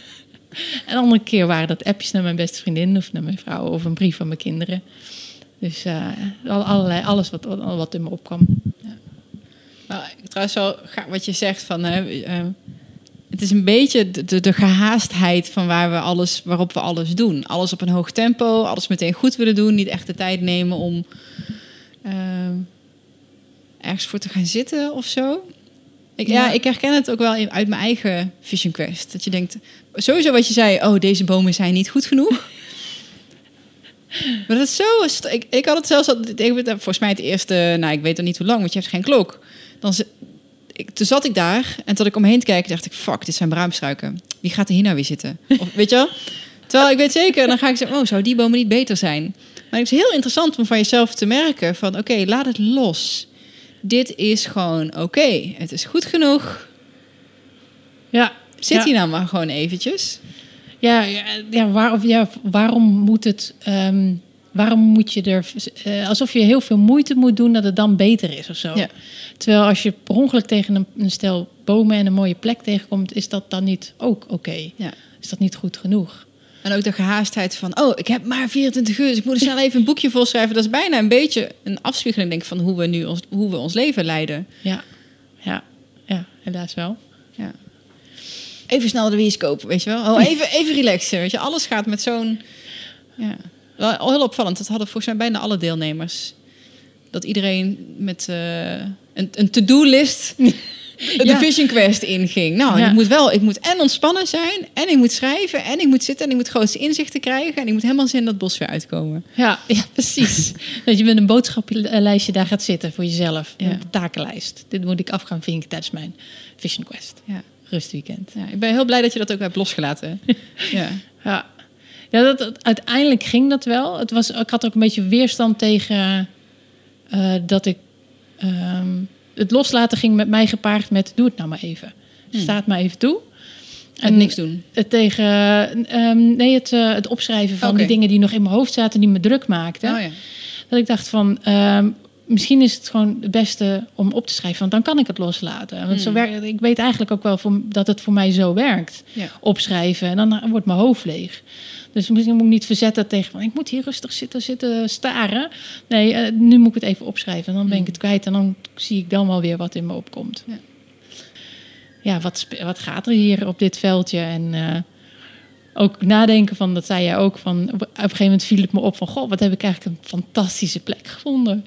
en de andere keer waren dat appjes naar mijn beste vriendin of naar mijn vrouw of een brief van mijn kinderen. Dus eh, al- allerlei, alles wat, wat, in me opkwam. Nou, trouwens wel wat je zegt van... hè, eh, het is een beetje de, de, de gehaastheid van waar we alles, waarop we alles doen. Alles op een hoog tempo, alles meteen goed willen doen. Niet echt de tijd nemen om eh, ergens voor te gaan zitten of zo. Ik, ja. Ja. ik herken het ook wel in- uit mijn eigen Vision Quest. Dat je denkt, sowieso wat je zei... oh, deze bomen zijn niet goed genoeg. Maar dat is zo... Ik, ik had het zelfs... al- ik heb Volgens mij het eerste... Nou, ik weet nog niet hoe lang, want je hebt geen klok. Dan, ik, toen zat ik daar en toen ik omheen te kijken... dacht ik, fuck, dit zijn braamstruiken. Wie gaat er hier nou weer zitten? Of, weet je wel? Terwijl ik weet zeker, dan ga ik zeggen... oh, zou die bomen niet beter zijn? Maar het is heel interessant om van jezelf te merken... van oké, laat het los. Dit is gewoon oké. Het is goed genoeg. Ja. Zit ja. hier nou maar gewoon eventjes. Ja, ja, ja, waar, ja waarom moet het... ehm, waarom moet je er... eh, alsof je heel veel moeite moet doen dat het dan beter is of zo. Ja. Terwijl als je per ongeluk tegen een, een stel bomen en een mooie plek tegenkomt... is dat dan niet ook oké? Ja. Is dat niet goed genoeg? En ook de gehaastheid van, oh, ik heb maar 24 uur, dus ik moet er snel even een boekje vol schrijven. Dat is bijna een beetje een afspiegeling, denk ik, van hoe we nu ons, hoe we ons leven leiden. Ja, ja, ja helaas wel. Ja. Even snel de bioscoop, weet je wel? Oh, even, even relaxen, weet je. Alles gaat met zo'n... Ja. Wel heel opvallend, dat hadden volgens mij bijna alle deelnemers. Dat iedereen met eh, een, een to-do-list de Ja. Vision Quest inging. Nou, Ja. ik moet wel, ik moet en ontspannen zijn, en ik moet schrijven, en ik moet zitten, en ik moet grootste inzichten krijgen, en ik moet helemaal zin in dat bos weer uitkomen. Ja, ja precies. dat je met een boodschappenlijstje daar gaat zitten voor jezelf. Ja. Een takenlijst. Dit moet ik af gaan vinken tijdens mijn Vision Quest. Ja. Rustweekend. Ja, ik ben heel blij dat je dat ook hebt losgelaten. ja. Ja, ja dat, dat- uiteindelijk ging dat wel. Het was, ik had ook een beetje weerstand tegen eh, dat ik... ehm, het loslaten ging met mij gepaard met... doe het nou maar even. Hmm. Sta het maar even toe. En niks doen. Het tegen, ehm, nee, het, eh, het opschrijven van Oké. die dingen die nog in mijn hoofd zaten... die me druk maakten. Oh ja. Dat ik dacht van... ehm, misschien is het gewoon het beste om op te schrijven. Want dan kan ik het loslaten. Want zo Hmm. werkt, ik weet eigenlijk ook wel voor, dat het voor mij zo werkt. Ja. Opschrijven. En dan wordt mijn hoofd leeg. Dus misschien moet ik niet verzetten tegen van... ik moet hier rustig zitten, zitten staren. Nee, eh, nu moet ik het even opschrijven. En dan ben ik het kwijt. En dan zie ik dan wel weer wat in me opkomt. Ja. Ja, wat, wat gaat er hier op dit veldje? En eh, ook nadenken van, dat zei jij ook, van op op een gegeven moment viel het me op van, goh, wat heb ik eigenlijk een fantastische plek gevonden.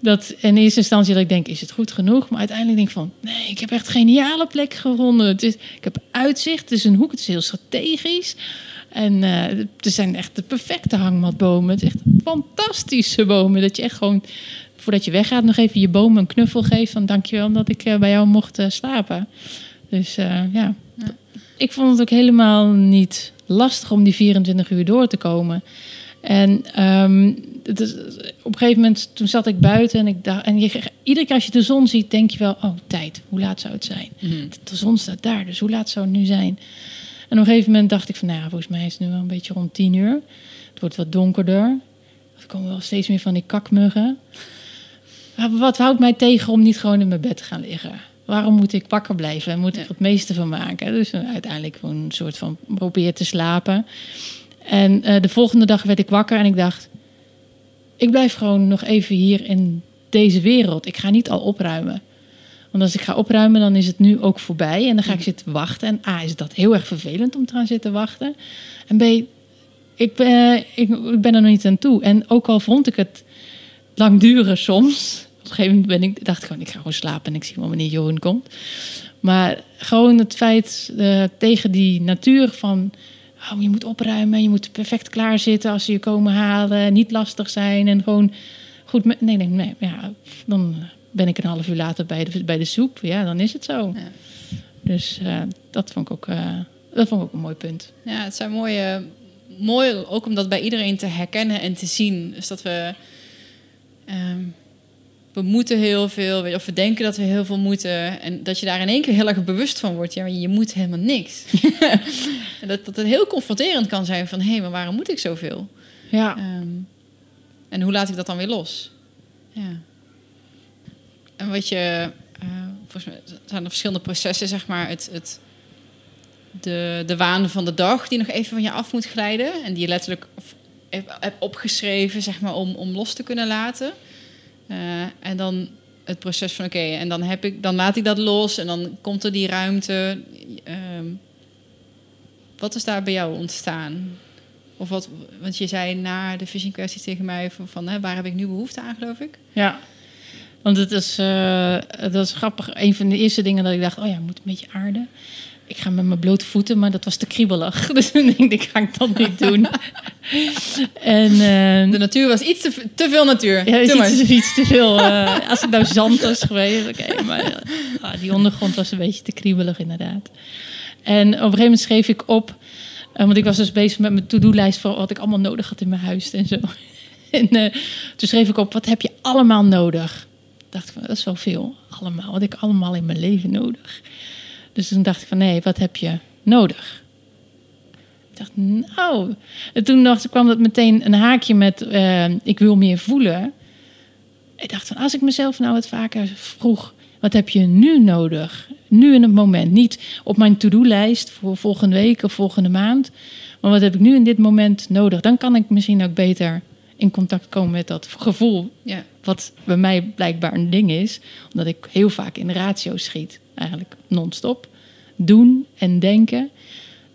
Dat in eerste instantie dat ik denk, is het goed genoeg? Maar uiteindelijk denk ik van, nee, ik heb echt een geniale plek gevonden. Het is, ik heb uitzicht, het is een hoek, het is heel strategisch. En eh er zijn echt de perfecte hangmatbomen. Het is echt fantastische bomen. Dat je echt gewoon, voordat je weggaat, nog even je bomen een knuffel geeft. Van dankjewel dat ik eh, bij jou mocht eh, slapen. Dus ja. ik vond het ook helemaal niet lastig om die 24 uur door te komen. En ehm, het is, op een gegeven moment, toen zat ik buiten en ik dacht... En je, iedere keer als je de zon ziet, denk je wel... Oh, tijd, hoe laat zou het zijn? De zon staat daar, dus hoe laat zou het nu zijn? En op een gegeven moment dacht ik van... Nou ja, volgens mij is het nu wel een beetje rond tien uur. Het wordt wat donkerder. Er komen wel steeds meer van die kakmuggen. Wat houdt mij tegen om niet gewoon in mijn bed te gaan liggen? Waarom moet ik wakker blijven en moet ik er het meeste van maken? Dus uiteindelijk gewoon een soort van probeer te slapen. En eh, de volgende dag werd ik wakker en ik dacht... ik blijf gewoon nog even hier in deze wereld. Ik ga niet al opruimen. Want als ik ga opruimen, dan is het nu ook voorbij. En dan ga ik zitten wachten. En A, is dat heel erg vervelend om te gaan zitten wachten. En B, ik ben, ik, ik ben er nog niet aan toe. En ook al vond ik het lang duren soms. Op een gegeven moment ben ik, dacht ik gewoon, ik ga gewoon slapen en ik zie wel wanneer Johan komt. Maar gewoon het feit eh, tegen die natuur van... Oh, je moet opruimen, je moet perfect klaarzitten als ze je komen halen. Niet lastig zijn en gewoon goed... Nee, nee, nee. Ja, dan ben ik een half uur later bij de, bij de soep. Ja, dan is het zo. Dus eh, dat, vond ik ook, eh, dat vond ik ook een mooi punt. Ja, het zijn mooie, mooi ook om dat bij iedereen te herkennen en te zien. Dus dat we, ehm, we moeten heel veel, of we denken dat we heel veel moeten. En dat je daar in één keer heel erg bewust van wordt. Ja, maar je moet helemaal niks. en dat, dat het heel confronterend kan zijn van, hé, maar waarom moet ik zoveel? Ja. Ehm, en hoe laat ik dat dan weer los? Ja. En wat je, eh, volgens mij zijn er verschillende processen, zeg maar, het, het, de, de waan van de dag die nog even van je af moet glijden. En die je letterlijk of- heb, heb opgeschreven, zeg maar, om, om los te kunnen laten. Eh, en dan het proces van, oké, en dan, heb ik, dan laat ik dat los en dan komt er die ruimte. Ehm, wat is daar bij jou ontstaan? Of wat, want je zei na de vision kwestie tegen mij van, hè, waar heb ik nu behoefte aan, geloof ik? Ja, want het is, eh, dat is grappig. Een van de eerste dingen dat ik dacht, oh ja, moet een beetje aarden. Ik ga met mijn blote voeten, maar dat was te kriebelig. Dus toen denk ik, ga ik dat niet doen. en, eh, de natuur was iets te, te veel natuur. Ja, iets, iets te veel. eh, als het nou zand was geweest, oké. maar eh, ah, die ondergrond was een beetje te kriebelig, inderdaad. En op een gegeven moment schreef ik op... eh, want ik was dus bezig met mijn to-do-lijst... van wat ik allemaal nodig had in mijn huis en zo. en toen schreef ik op, wat heb je allemaal nodig? Ik dacht van, dat is wel veel. Allemaal, wat ik allemaal in mijn leven nodig? Dus toen dacht ik van, nee, wat heb je nodig? Ik dacht, nou... En toen dacht, kwam dat meteen een haakje met... eh, ik wil meer voelen. Ik dacht van, als ik mezelf nou het vaker vroeg... wat heb je nu nodig? Nu in het moment. Niet op mijn to-do-lijst voor volgende week of volgende maand. Maar wat heb ik nu in dit moment nodig? Dan kan ik misschien ook beter in contact komen met dat gevoel. Ja. Wat bij mij blijkbaar een ding is. Omdat ik heel vaak in de ratio schiet. Eigenlijk non-stop. Doen en denken.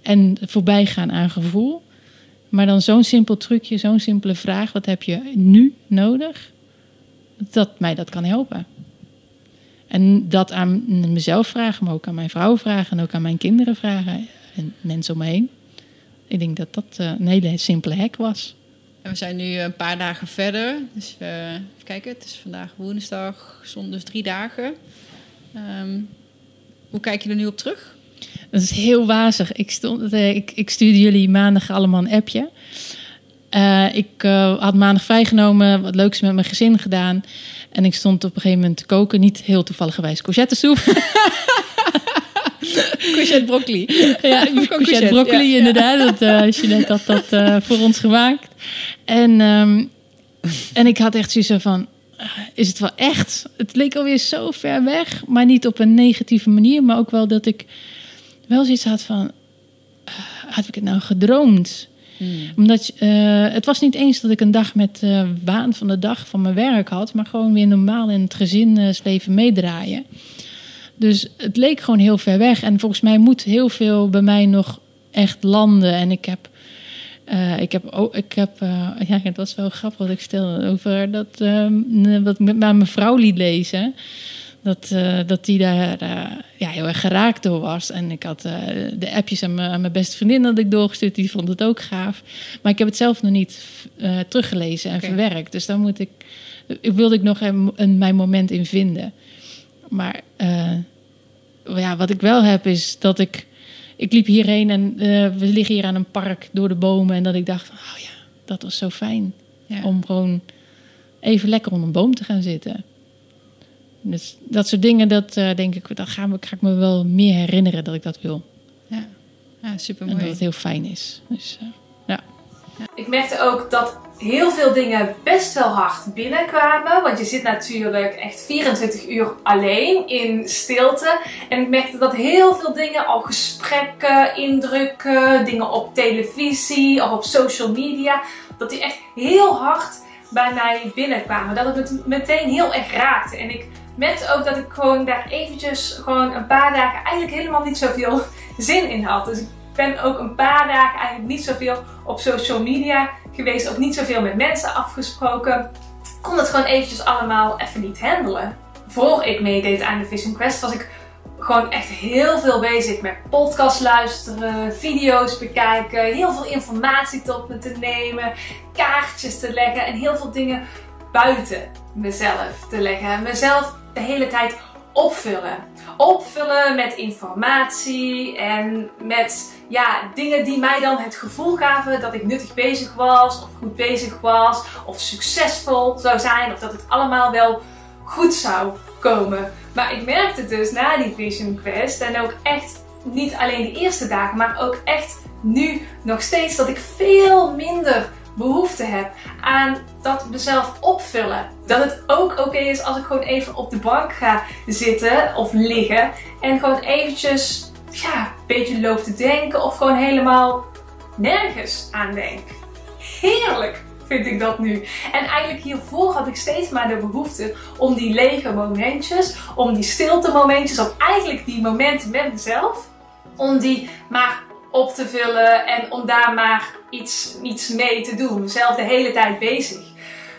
En voorbij gaan aan gevoel. Maar dan zo'n simpel trucje, zo'n simpele vraag. Wat heb je nu nodig? Dat mij dat kan helpen. En dat aan mezelf vragen, maar ook aan mijn vrouw vragen. En ook aan mijn kinderen vragen. En mensen om me heen. Ik denk dat dat eh, een hele simpele hack was. En we zijn nu een paar dagen verder. Dus even kijken, het is vandaag woensdag, zondag, dus drie dagen. Ehm, hoe kijk je er nu op terug? Dat is heel wazig. Ik, stond, eh, ik, ik stuurde jullie maandag allemaal een appje. Eh, ik eh, had maandag vrijgenomen, wat leuks met mijn gezin gedaan. En ik stond op een gegeven moment te koken. Niet heel toevalligerwijs courgettesoep. Courgette broccoli. Ja, Gewoon courgette broccoli ja. inderdaad. Dat, eh Jeanette had dat voor ons gemaakt. En, ehm, en ik had echt zoiets van... Is het wel echt? Het leek alweer zo ver weg. Maar niet op een negatieve manier. Maar ook wel dat ik wel zoiets had van... ah, had ik het nou gedroomd? Omdat je, eh, het was niet eens dat ik een dag met eh waan van de dag van mijn werk had, maar gewoon weer normaal in het gezinsleven meedraaien. Dus het leek gewoon heel ver weg. En volgens mij moet heel veel bij mij nog echt landen. En ik heb. Eh, ik heb, ook, ik heb eh, ja, het was wel grappig wat ik vertelde over dat ehm, wat ik met mijn vrouw liet lezen. Dat, eh, dat die daar eh, ja, heel erg geraakt door was. En ik had eh, de appjes aan mijn, aan mijn beste vriendin dat ik doorgestuurd. Die vond het ook gaaf. Maar ik heb het zelf nog niet eh, teruggelezen en verwerkt. Dus daar moet ik, ik wilde ik nog een, een, mijn moment in vinden. Maar eh, ja, wat ik wel heb is dat ik... Ik liep hierheen en eh, we liggen hier aan een park door de bomen. En dat ik dacht, van, oh ja, dat was zo fijn. Om gewoon even lekker onder een boom te gaan zitten. Dus dat soort dingen, dat eh, denk ik, dat ga, ga ik me wel meer herinneren dat ik dat wil. Ja, ja super En dat het heel fijn is. Dus, eh, ja. Ik merkte ook dat heel veel dingen best wel hard binnenkwamen. Want je zit natuurlijk echt 24 uur alleen in stilte. En ik merkte dat heel veel dingen, al gesprekken, indrukken, dingen op televisie of op social media, dat die echt heel hard bij mij binnenkwamen. Dat het me meteen heel erg raakte. En ik merkte ook dat ik gewoon daar eventjes gewoon een paar dagen eigenlijk helemaal niet zoveel zin in had. Dus ik ben ook een paar dagen eigenlijk niet zoveel op social media geweest. Ook niet zoveel met mensen afgesproken. Kon het gewoon eventjes allemaal even niet handelen. Voor ik meedeed aan de Vision Quest was ik gewoon echt heel veel bezig met podcast luisteren, video's bekijken, heel veel informatie tot me te nemen, kaartjes te leggen en heel veel dingen buiten mezelf te leggen. Mezelf de hele tijd opvullen. Opvullen met informatie en met ja, dingen die mij dan het gevoel gaven dat ik nuttig bezig was, of goed bezig was, of succesvol zou zijn, of dat het allemaal wel goed zou komen. Maar ik merkte dus na die Vision Quest en ook echt niet alleen de eerste dagen, maar ook echt nu nog steeds dat ik veel minder behoefte heb aan dat mezelf opvullen. Dat het ook oké is als ik gewoon even op de bank ga zitten of liggen en gewoon eventjes ja, een beetje loop te denken of gewoon helemaal nergens aan denk. Heerlijk vind ik dat nu. En eigenlijk hiervoor had ik steeds maar de behoefte om die lege momentjes, om die stilte momentjes, om eigenlijk die momenten met mezelf, om die maar op te vullen en om daar maar iets, iets mee te doen. Mezelf de hele tijd bezig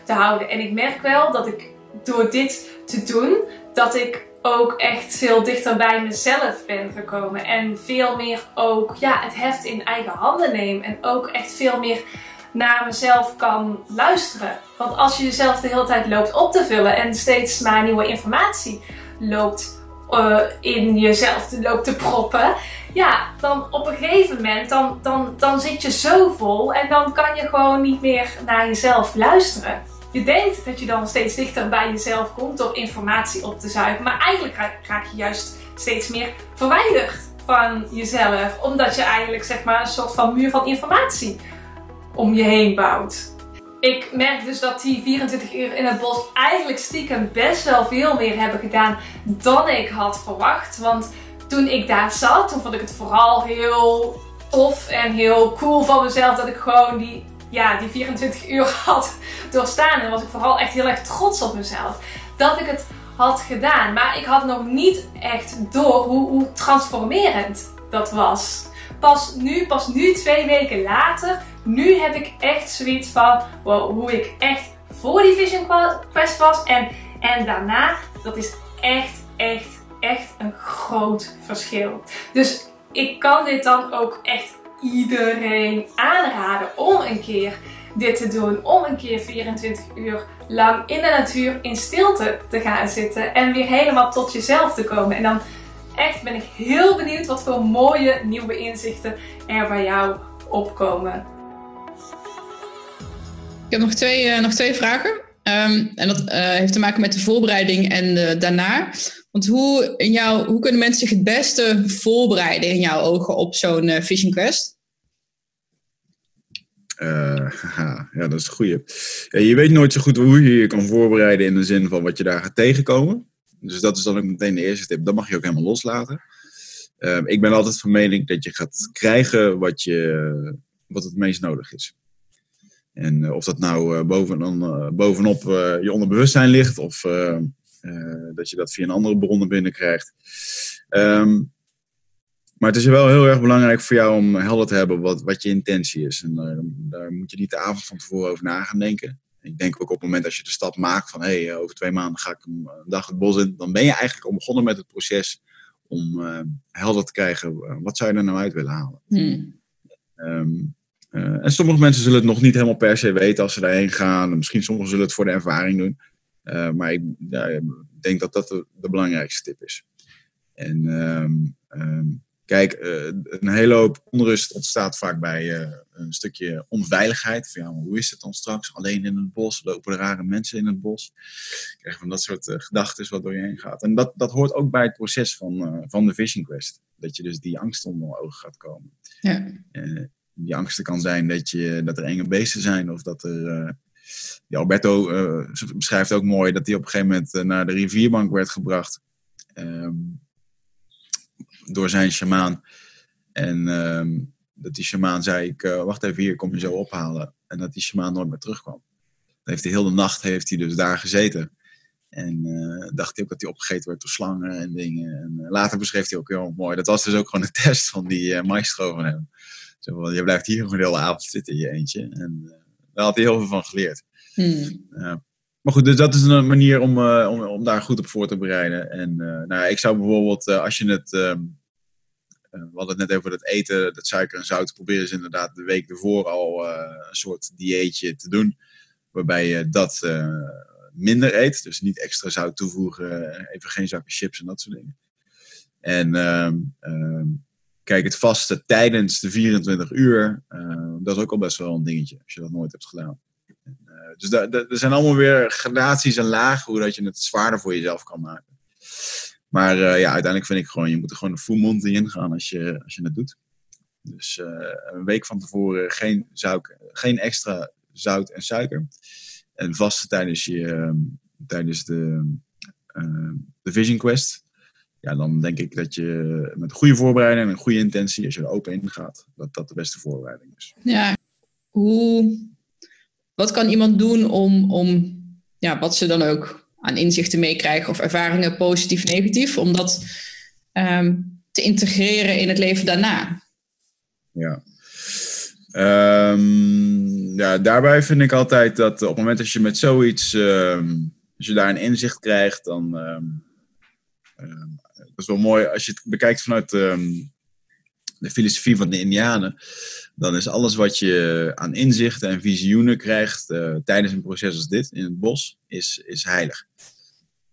te houden. En ik merk wel dat ik door dit te doen, dat ik ook echt veel dichter bij mezelf ben gekomen. En veel meer ook ja, het heft in eigen handen neem. En ook echt veel meer naar mezelf kan luisteren. Want als je jezelf de hele tijd loopt op te vullen en steeds maar nieuwe informatie loopt uh, in jezelf te loopt te proppen. Ja, dan op een gegeven moment dan, dan, dan zit je zo vol en dan kan je gewoon niet meer naar jezelf luisteren. Je denkt dat je dan steeds dichter bij jezelf komt door informatie op te zuigen, maar eigenlijk raak je juist steeds meer verwijderd van jezelf, omdat je eigenlijk zeg maar een soort van muur van informatie om je heen bouwt. Ik merk dus dat die 24 uur in het bos eigenlijk stiekem best wel veel meer hebben gedaan dan ik had verwacht. Want toen ik daar zat, toen vond ik het vooral heel tof en heel cool van mezelf dat ik gewoon die, ja, die 24 uur had doorstaan. En was ik vooral echt heel erg trots op mezelf. Dat ik het had gedaan. Maar ik had nog niet echt door hoe, hoe transformerend dat was. Pas nu, pas nu twee weken later, nu heb ik echt zoiets van hoe ik echt voor die Vision Quest was en, en daarna. Dat is echt, echt, echt een groot verschil. Dus ik kan dit dan ook echt iedereen aanraden om een keer dit te doen. Om een keer 24 uur lang in de natuur in stilte te gaan zitten. En weer helemaal tot jezelf te komen. En dan echt ben ik heel benieuwd wat voor mooie nieuwe inzichten er bij jou opkomen. Ik heb nog twee, uh, nog twee vragen. Um, en dat uh, heeft te maken met de voorbereiding en daarna. Want hoe, in jou, hoe kunnen mensen zich het beste voorbereiden in jouw ogen op zo'n uh, Vision Haha, ja, dat is een goeie. Ja, je weet nooit zo goed hoe je je kan voorbereiden in de zin van wat je daar gaat tegenkomen. Dus dat is dan ook meteen de eerste tip. Dat mag je ook helemaal loslaten. Um, ik ben altijd van mening dat je gaat krijgen wat, je, wat het meest nodig is. En uh, of dat nou uh, boven, uh, bovenop je onderbewustzijn ligt, of dat je dat via een andere bronnen binnenkrijgt. Um, maar het is wel heel erg belangrijk voor jou om helder te hebben wat, wat je intentie is. En daar moet je niet de avond van tevoren over na gaan denken. Ik denk ook op het moment als je de stap maakt van hé, hey, over twee maanden ga ik een, dag het bos in, dan ben je eigenlijk al begonnen met het proces om helder te krijgen wat zou je er nou uit willen halen. Hmm. Um, uh, en sommige mensen zullen het nog niet helemaal per se weten als ze daarheen gaan. Misschien sommigen zullen het voor de ervaring doen. Uh, maar ik ja, denk dat dat de, de, belangrijkste tip is. En um, um, Kijk, eh, een hele hoop onrust ontstaat vaak bij eh, een stukje onveiligheid. Van, ja, hoe is het dan straks? Alleen in het bos? Lopen er rare mensen in het bos? Je krijgt van dat soort eh, gedachten wat door je heen gaat. En dat, dat hoort ook bij het proces van, van de Vision Quest. Dat je dus die angst onder ogen gaat komen. Ja. Die angsten kan zijn dat, je, dat er enge beesten zijn of dat er... die Alberto beschrijft ook mooi dat hij op een gegeven moment naar de rivierbank werd gebracht. ehm, door zijn shamaan. En ehm, dat die shamaan zei, ik, eh, wacht even hier, kom je zo ophalen. En dat die shamaan nooit meer terugkwam. Dan heeft hij heel de nacht heeft hij dus daar gezeten. En eh, dacht hij ook dat hij opgegeten werd door slangen en dingen. En eh, later beschreef hij ook heel mooi. Dat was dus ook gewoon een test van die maestro van hem. Zo van, je blijft hier gewoon de hele avond zitten in je eentje. En daar had hij heel veel van geleerd. Hmm. Maar goed, dus dat is een manier om, eh, om, om daar goed op voor te bereiden. En eh, nou, ik zou bijvoorbeeld, eh, als je het, ehm, eh, we hadden het net over dat eten, dat suiker en zout, proberen is inderdaad de week ervoor al een soort dieetje te doen. Waarbij je dat minder eet. Dus niet extra zout toevoegen, even geen zakken chips en dat soort dingen. En ehm, ehm, kijk, het vasten tijdens de 24 uur, dat is ook al best wel een dingetje, als je dat nooit hebt gedaan. Eh, dus er zijn allemaal weer gradaties en lagen hoe dat je het zwaarder voor jezelf kan maken. Maar eh, ja, uiteindelijk vind ik gewoon, je moet er gewoon een full monty in gaan als je, als je het doet. Dus eh, een week van tevoren geen, zout, geen extra zout en suiker. En vasten tijdens, je, ehm, tijdens de, ehm, de Vision Quest. Ja, dan denk ik dat je met goede voorbereiding en een goede intentie, als je er open in gaat, dat dat de beste voorbereiding is. Ja, hoe, wat kan iemand doen om, om ja, wat ze dan ook aan inzichten meekrijgen of ervaringen positief, negatief, om dat ehm, te integreren in het leven daarna? Ja. Ehm, ja, daarbij vind ik altijd dat op het moment dat je met zoiets, ehm, als je daar een inzicht krijgt, dan. dat is wel mooi als je het bekijkt vanuit de filosofie van de Indianen. Dan is alles wat je aan inzichten en visioenen krijgt eh, tijdens een proces als dit in het bos, is, is heilig.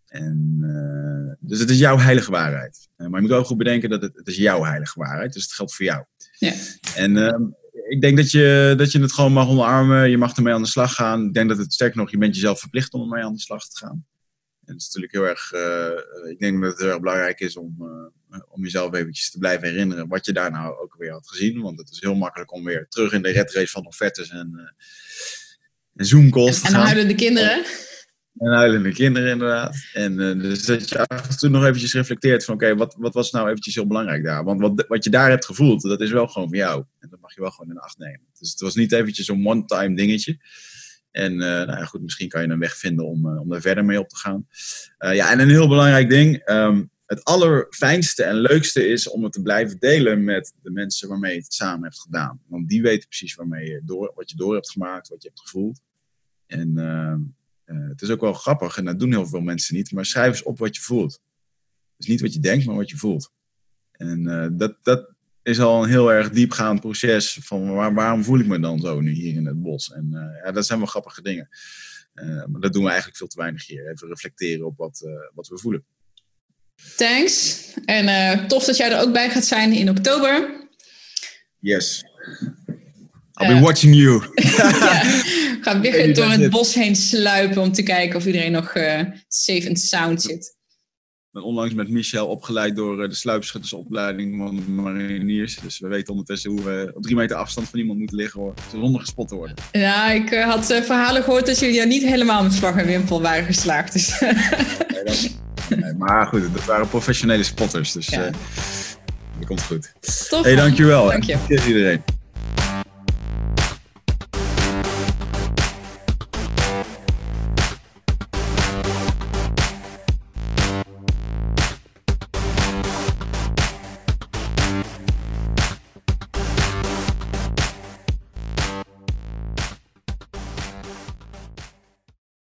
En, eh, dus het is jouw heilige waarheid. Eh, maar je moet ook goed bedenken dat het, het is jouw heilige waarheid. Dus het geldt voor jou. Ja. En ik denk dat je, dat je het gewoon mag omarmen. Je mag ermee aan de slag gaan. Ik denk dat het sterker nog, je bent jezelf verplicht om ermee aan de slag te gaan. En het is natuurlijk heel erg, eh, ik denk dat het heel erg belangrijk is om, eh, om jezelf eventjes te blijven herinneren wat je daar nou ook weer had gezien. Want het is heel makkelijk om weer terug in de red race van offertes en, eh en Zoom-calls te En gaan. huilende kinderen. En huilende kinderen, inderdaad. En dus dat je af en toe nog eventjes reflecteert van... oké, wat, wat was nou eventjes heel belangrijk daar? Want wat, wat je daar hebt gevoeld, dat is wel gewoon voor jou. En dat mag je wel gewoon in acht nemen. Dus het was niet eventjes een one-time dingetje. En eh, nou ja, goed, misschien kan je een weg vinden om, eh, om daar verder mee op te gaan. Eh, ja, en een heel belangrijk ding... ehm, het allerfijnste en leukste is om het te blijven delen met de mensen waarmee je het samen hebt gedaan. Want die weten precies waarmee je door, wat je door hebt gemaakt, wat je hebt gevoeld. En ehm, eh, het is ook wel grappig, en dat doen heel veel mensen niet, maar schrijf eens op wat je voelt. Dus niet wat je denkt, maar wat je voelt. En dat, dat is al een heel erg diepgaand proces van waar- waarom voel ik me dan zo nu hier in het bos. En eh, ja, dat zijn wel grappige dingen. Eh, maar dat doen we eigenlijk veel te weinig hier. Even reflecteren op wat, eh, wat we voelen. Thanks. En eh, tof dat jij er ook bij gaat zijn in oktober. Yes. I'll be watching you. Ga weer door het it. bos heen sluipen om te kijken of iedereen nog eh, safe and sound zit. Ben onlangs met Michel opgeleid door eh, de sluipschuttersopleiding van de mariniers. Dus we weten ondertussen hoe we op drie meter afstand van iemand moeten liggen hoor, zonder gespot te worden. Ja, ik eh, had eh, verhalen gehoord dat jullie niet helemaal met vlag en wimpel waren geslaagd. Dus Nee, maar goed, dat waren professionele spotters, dus Ja. dat komt goed. Tof, hey, dankjewel. Dank je. Dank je iedereen.